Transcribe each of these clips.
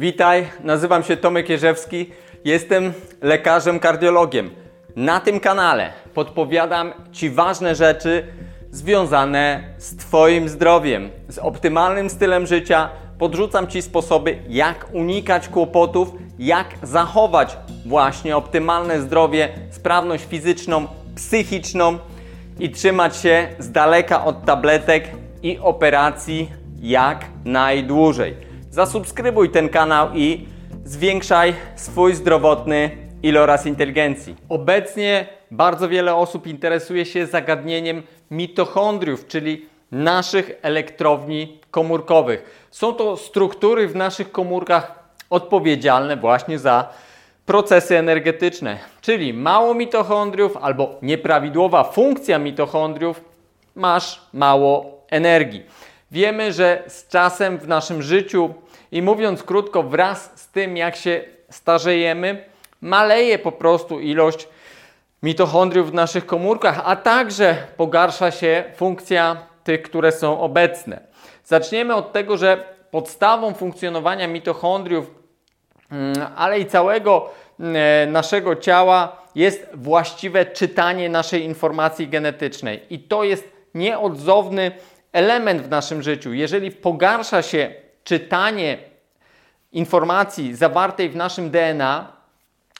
Witaj, nazywam się Tomek Jerzewski. Jestem lekarzem kardiologiem. Na tym kanale podpowiadam Ci ważne rzeczy związane z Twoim zdrowiem, z optymalnym stylem życia. Podrzucam Ci sposoby, jak unikać kłopotów, jak zachować właśnie optymalne zdrowie, sprawność fizyczną, psychiczną i trzymać się z daleka od tabletek i operacji jak najdłużej. Zasubskrybuj ten kanał i zwiększaj swój zdrowotny iloraz inteligencji. Obecnie bardzo wiele osób interesuje się zagadnieniem mitochondriów, czyli naszych elektrowni komórkowych. Są to struktury w naszych komórkach odpowiedzialne właśnie za procesy energetyczne, czyli mało mitochondriów albo nieprawidłowa funkcja mitochondriów, masz mało energii. Wiemy, że z czasem w naszym życiu i mówiąc krótko, wraz z tym jak się starzejemy, maleje po prostu ilość mitochondriów w naszych komórkach, a także pogarsza się funkcja tych, które są obecne. Zaczniemy od tego, że podstawą funkcjonowania mitochondriów, mm, ale i całego mm, naszego ciała jest właściwe czytanie naszej informacji genetycznej. I to jest nieodzowny element w naszym życiu. Jeżeli pogarsza się czytanie informacji zawartej w naszym DNA,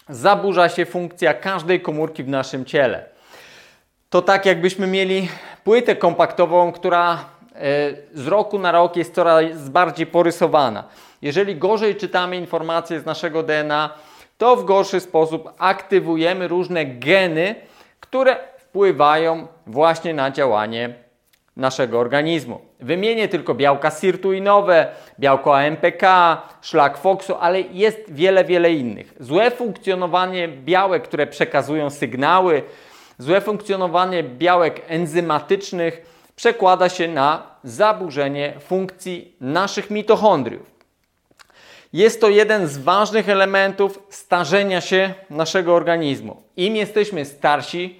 zaburza się funkcja każdej komórki w naszym ciele. To tak, jakbyśmy mieli płytę kompaktową, która e, z roku na rok jest coraz bardziej porysowana. Jeżeli gorzej czytamy informacje z naszego DNA, to w gorszy sposób aktywujemy różne geny, które wpływają właśnie na działanie naszego organizmu. Wymienię tylko białka sirtuinowe, białko AMPK, szlak Foxu, ale jest wiele, wiele innych. Złe funkcjonowanie białek, które przekazują sygnały, złe funkcjonowanie białek enzymatycznych przekłada się na zaburzenie funkcji naszych mitochondriów. Jest to jeden z ważnych elementów starzenia się naszego organizmu. Im jesteśmy starsi,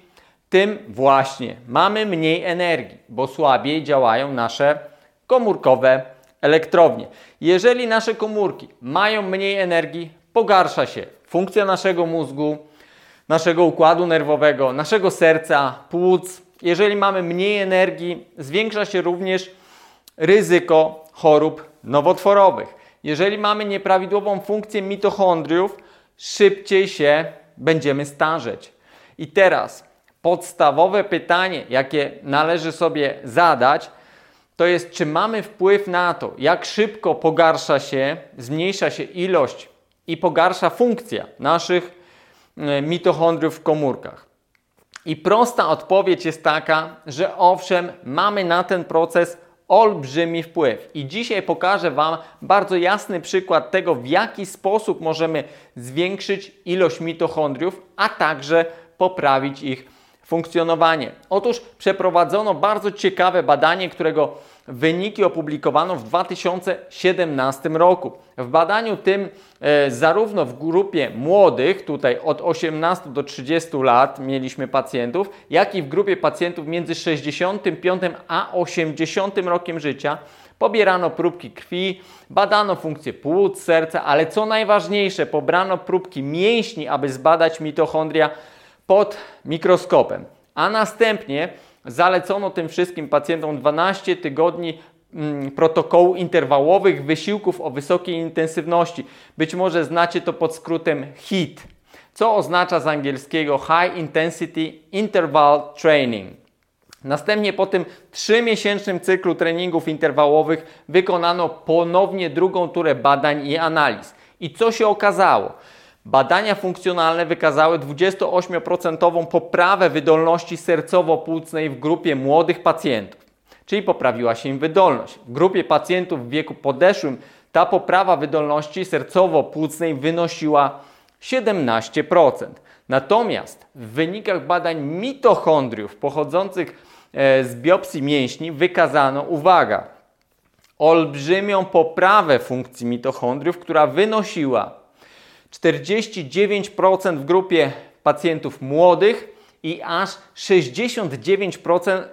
tym właśnie mamy mniej energii, bo słabiej działają nasze komórkowe elektrownie. Jeżeli nasze komórki mają mniej energii, pogarsza się funkcja naszego mózgu, naszego układu nerwowego, naszego serca, płuc. Jeżeli mamy mniej energii, zwiększa się również ryzyko chorób nowotworowych. Jeżeli mamy nieprawidłową funkcję mitochondriów, szybciej się będziemy starzeć. I teraz podstawowe pytanie, jakie należy sobie zadać, to jest, czy mamy wpływ na to, jak szybko pogarsza się, zmniejsza się ilość i pogarsza funkcja naszych e, mitochondriów w komórkach. I prosta odpowiedź jest taka, że owszem, mamy na ten proces olbrzymi wpływ. I dzisiaj pokażę Wam bardzo jasny przykład tego, w jaki sposób możemy zwiększyć ilość mitochondriów, a także poprawić ich funkcjonowanie. Otóż przeprowadzono bardzo ciekawe badanie, którego wyniki opublikowano w 2017 roku. W badaniu tym e, zarówno w grupie młodych, tutaj od 18 do 30 lat mieliśmy pacjentów, jak i w grupie pacjentów między 65 a 80 rokiem życia pobierano próbki krwi, badano funkcję płuc, serca, ale co najważniejsze, pobrano próbki mięśni, aby zbadać mitochondria pod mikroskopem. A następnie zalecono tym wszystkim pacjentom 12 tygodni mm, protokołu interwałowych wysiłków o wysokiej intensywności. Być może znacie to pod skrótem HIT, co oznacza z angielskiego High Intensity Interval Training. Następnie po tym trzymiesięcznym cyklu treningów interwałowych wykonano ponownie drugą turę badań i analiz. I co się okazało? Badania funkcjonalne wykazały 28% poprawę wydolności sercowo-płucnej w grupie młodych pacjentów, czyli poprawiła się im wydolność. W grupie pacjentów w wieku podeszłym ta poprawa wydolności sercowo-płucnej wynosiła 17%. Natomiast w wynikach badań mitochondriów pochodzących e, z biopsji mięśni wykazano, uwaga, olbrzymią poprawę funkcji mitochondriów, która wynosiła 49% w grupie pacjentów młodych i aż 69%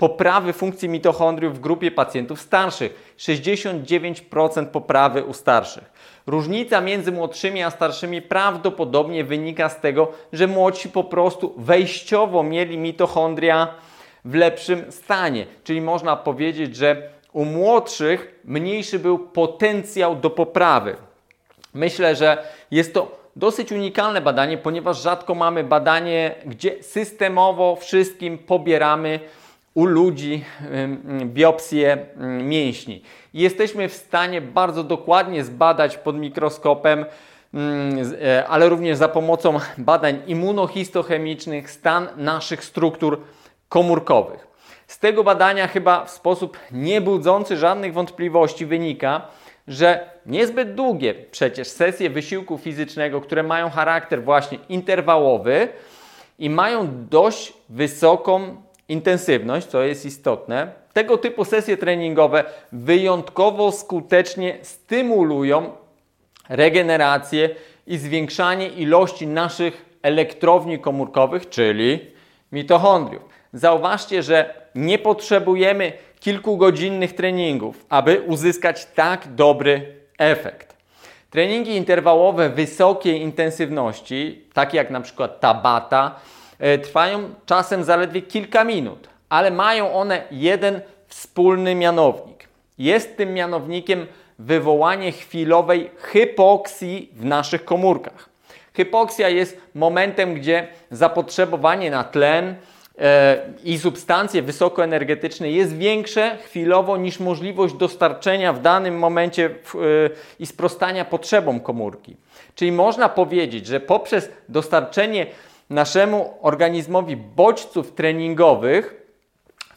poprawy funkcji mitochondriów w grupie pacjentów starszych. 69% poprawy u starszych. Różnica między młodszymi a starszymi prawdopodobnie wynika z tego, że młodsi po prostu wejściowo mieli mitochondria w lepszym stanie. Czyli można powiedzieć, że u młodszych mniejszy był potencjał do poprawy. Myślę, że jest to dosyć unikalne badanie, ponieważ rzadko mamy badanie, gdzie systemowo wszystkim pobieramy u ludzi biopsję mięśni. Jesteśmy w stanie bardzo dokładnie zbadać pod mikroskopem, e, ale również za pomocą badań immunohistochemicznych stan naszych struktur komórkowych. Z tego badania chyba w sposób niebudzący żadnych wątpliwości wynika, że niezbyt długie przecież sesje wysiłku fizycznego, które mają charakter właśnie interwałowy i mają dość wysoką intensywność, co jest istotne, tego typu sesje treningowe wyjątkowo skutecznie stymulują regenerację i zwiększanie ilości naszych elektrowni komórkowych, czyli mitochondriów. Zauważcie, że nie potrzebujemy kilkugodzinnych treningów, aby uzyskać tak dobry efekt. Treningi interwałowe wysokiej intensywności, takie jak na przykład Tabata, e, trwają czasem zaledwie kilka minut, ale mają one jeden wspólny mianownik. Jest tym mianownikiem wywołanie chwilowej hypoksji w naszych komórkach. Hypoksja jest momentem, gdzie zapotrzebowanie na tlen i substancje wysokoenergetyczne jest większe chwilowo niż możliwość dostarczenia w danym momencie e, i sprostania potrzebom komórki. Czyli można powiedzieć, że poprzez dostarczenie naszemu organizmowi bodźców treningowych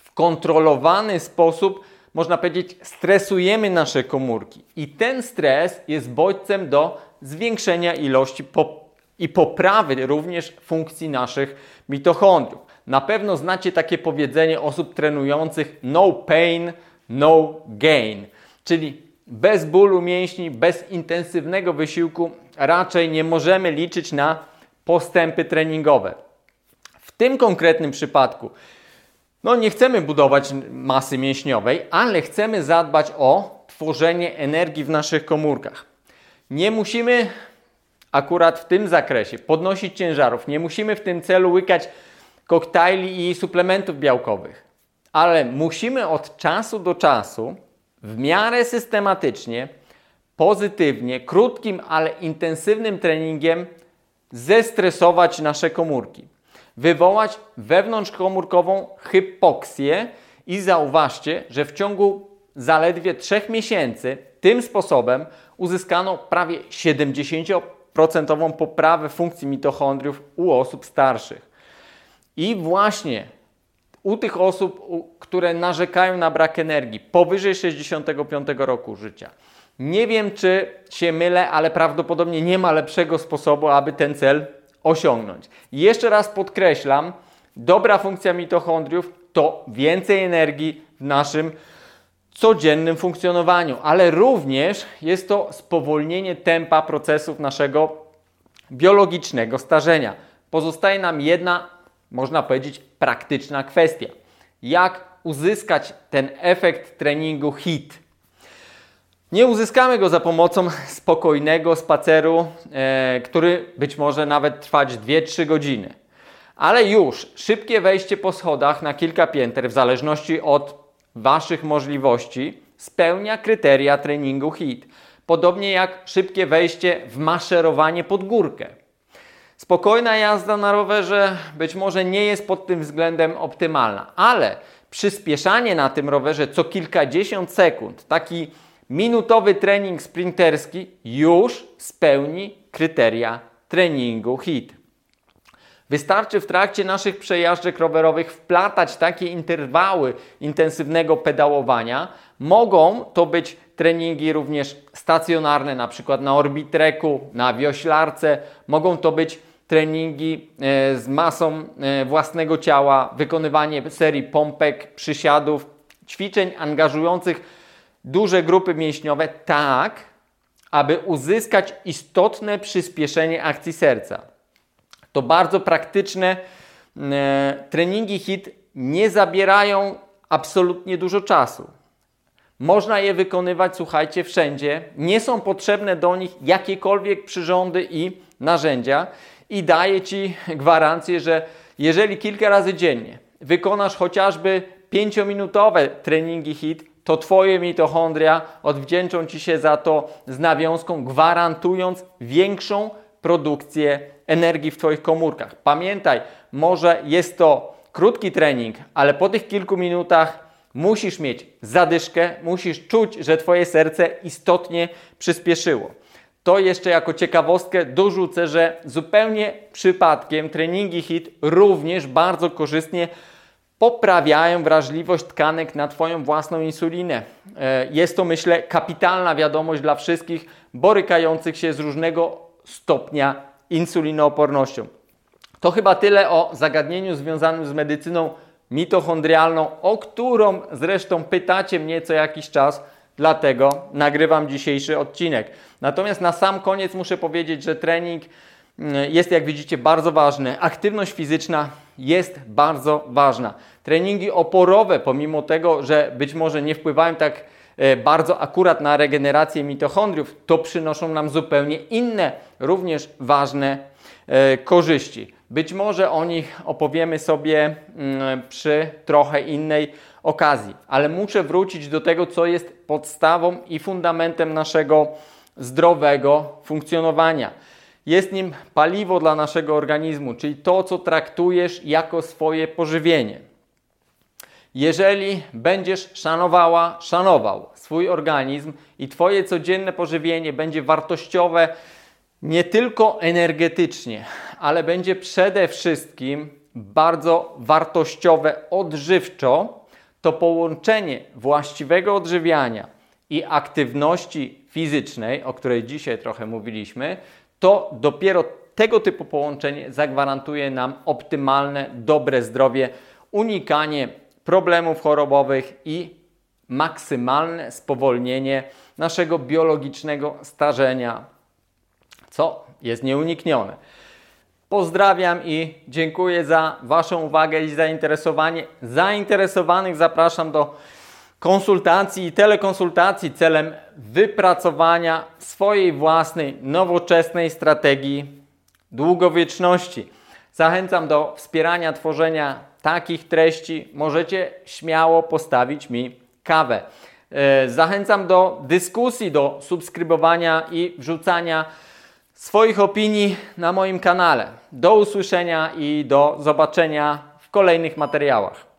w kontrolowany sposób, można powiedzieć, stresujemy nasze komórki. I ten stres jest bodźcem do zwiększenia ilości i poprawy również funkcji naszych mitochondriów. Na pewno znacie takie powiedzenie osób trenujących no pain, no gain, czyli bez bólu mięśni, bez intensywnego wysiłku raczej nie możemy liczyć na postępy treningowe. W tym konkretnym przypadku no nie chcemy budować masy mięśniowej, ale chcemy zadbać o tworzenie energii w naszych komórkach. Nie musimy akurat w tym zakresie podnosić ciężarów, nie musimy w tym celu łykać koktajli i suplementów białkowych. Ale musimy od czasu do czasu, w miarę systematycznie, pozytywnie, krótkim, ale intensywnym treningiem zestresować nasze komórki. Wywołać wewnątrzkomórkową hypoksję i zauważcie, że w ciągu zaledwie 3 miesięcy tym sposobem uzyskano prawie 70% poprawę funkcji mitochondriów u osób starszych. I właśnie u tych osób, które narzekają na brak energii powyżej 65 roku życia. Nie wiem, czy się mylę, ale prawdopodobnie nie ma lepszego sposobu, aby ten cel osiągnąć. Jeszcze raz podkreślam, dobra funkcja mitochondriów to więcej energii w naszym codziennym funkcjonowaniu, ale również jest to spowolnienie tempa procesów naszego biologicznego starzenia. Pozostaje nam jedna można powiedzieć, praktyczna kwestia. Jak uzyskać ten efekt treningu HIT? Nie uzyskamy go za pomocą spokojnego spaceru, e, który być może nawet trwać 2-3 godziny. Ale już szybkie wejście po schodach na kilka pięter, w zależności od Waszych możliwości, spełnia kryteria treningu HIT. Podobnie jak szybkie wejście w maszerowanie pod górkę. Spokojna jazda na rowerze być może nie jest pod tym względem optymalna, ale przyspieszanie na tym rowerze co kilkadziesiąt sekund, taki minutowy trening sprinterski już spełni kryteria treningu HIT. Wystarczy w trakcie naszych przejażdżek rowerowych wplatać takie interwały intensywnego pedałowania. Mogą to być treningi również stacjonarne, na przykład na orbitreku, na wioślarce. Mogą to być treningi e, z masą e, własnego ciała, wykonywanie serii pompek, przysiadów, ćwiczeń angażujących duże grupy mięśniowe tak, aby uzyskać istotne przyspieszenie akcji serca. To bardzo praktyczne e, treningi HIT nie zabierają absolutnie dużo czasu. Można je wykonywać, słuchajcie, wszędzie. Nie są potrzebne do nich jakiekolwiek przyrządy i narzędzia. I daję Ci gwarancję, że jeżeli kilka razy dziennie wykonasz chociażby 5-minutowe treningi HIT, to Twoje mitochondria odwdzięczą Ci się za to z nawiązką, gwarantując większą produkcję energii w Twoich komórkach. Pamiętaj, może jest to krótki trening, ale po tych kilku minutach musisz mieć zadyszkę, musisz czuć, że Twoje serce istotnie przyspieszyło. To jeszcze jako ciekawostkę dorzucę, że zupełnie przypadkiem treningi HIT również bardzo korzystnie poprawiają wrażliwość tkanek na Twoją własną insulinę. E, jest to, myślę, kapitalna wiadomość dla wszystkich borykających się z różnego stopnia insulinoopornością. To chyba tyle o zagadnieniu związanym z medycyną mitochondrialną, o którą zresztą pytacie mnie co jakiś czas, dlatego nagrywam dzisiejszy odcinek. Natomiast na sam koniec muszę powiedzieć, że trening mm, jest, jak widzicie, bardzo ważny. Aktywność fizyczna jest bardzo ważna. Treningi oporowe, pomimo tego, że być może nie wpływają tak e, bardzo akurat na regenerację mitochondriów, to przynoszą nam zupełnie inne, również ważne e, korzyści. Być może o nich opowiemy sobie mm, przy trochę innej okazji, ale muszę wrócić do tego, co jest podstawą i fundamentem naszego zdrowego funkcjonowania. Jest nim paliwo dla naszego organizmu, czyli to, co traktujesz jako swoje pożywienie. Jeżeli będziesz szanowała, szanował swój organizm i Twoje codzienne pożywienie będzie wartościowe nie tylko energetycznie, ale będzie przede wszystkim bardzo wartościowe odżywczo, to połączenie właściwego odżywiania i aktywności fizycznej, o której dzisiaj trochę mówiliśmy, to dopiero tego typu połączenie zagwarantuje nam optymalne, dobre zdrowie, unikanie problemów chorobowych i maksymalne spowolnienie naszego biologicznego starzenia, co jest nieuniknione. Pozdrawiam i dziękuję za Waszą uwagę i zainteresowanie. Zainteresowanych zapraszam do konsultacji i telekonsultacji celem wypracowania swojej własnej, nowoczesnej strategii długowieczności. Zachęcam do wspierania tworzenia takich treści. Możecie śmiało postawić mi kawę. E, zachęcam do dyskusji, do subskrybowania i wrzucania swoich opinii na moim kanale. Do usłyszenia i do zobaczenia w kolejnych materiałach.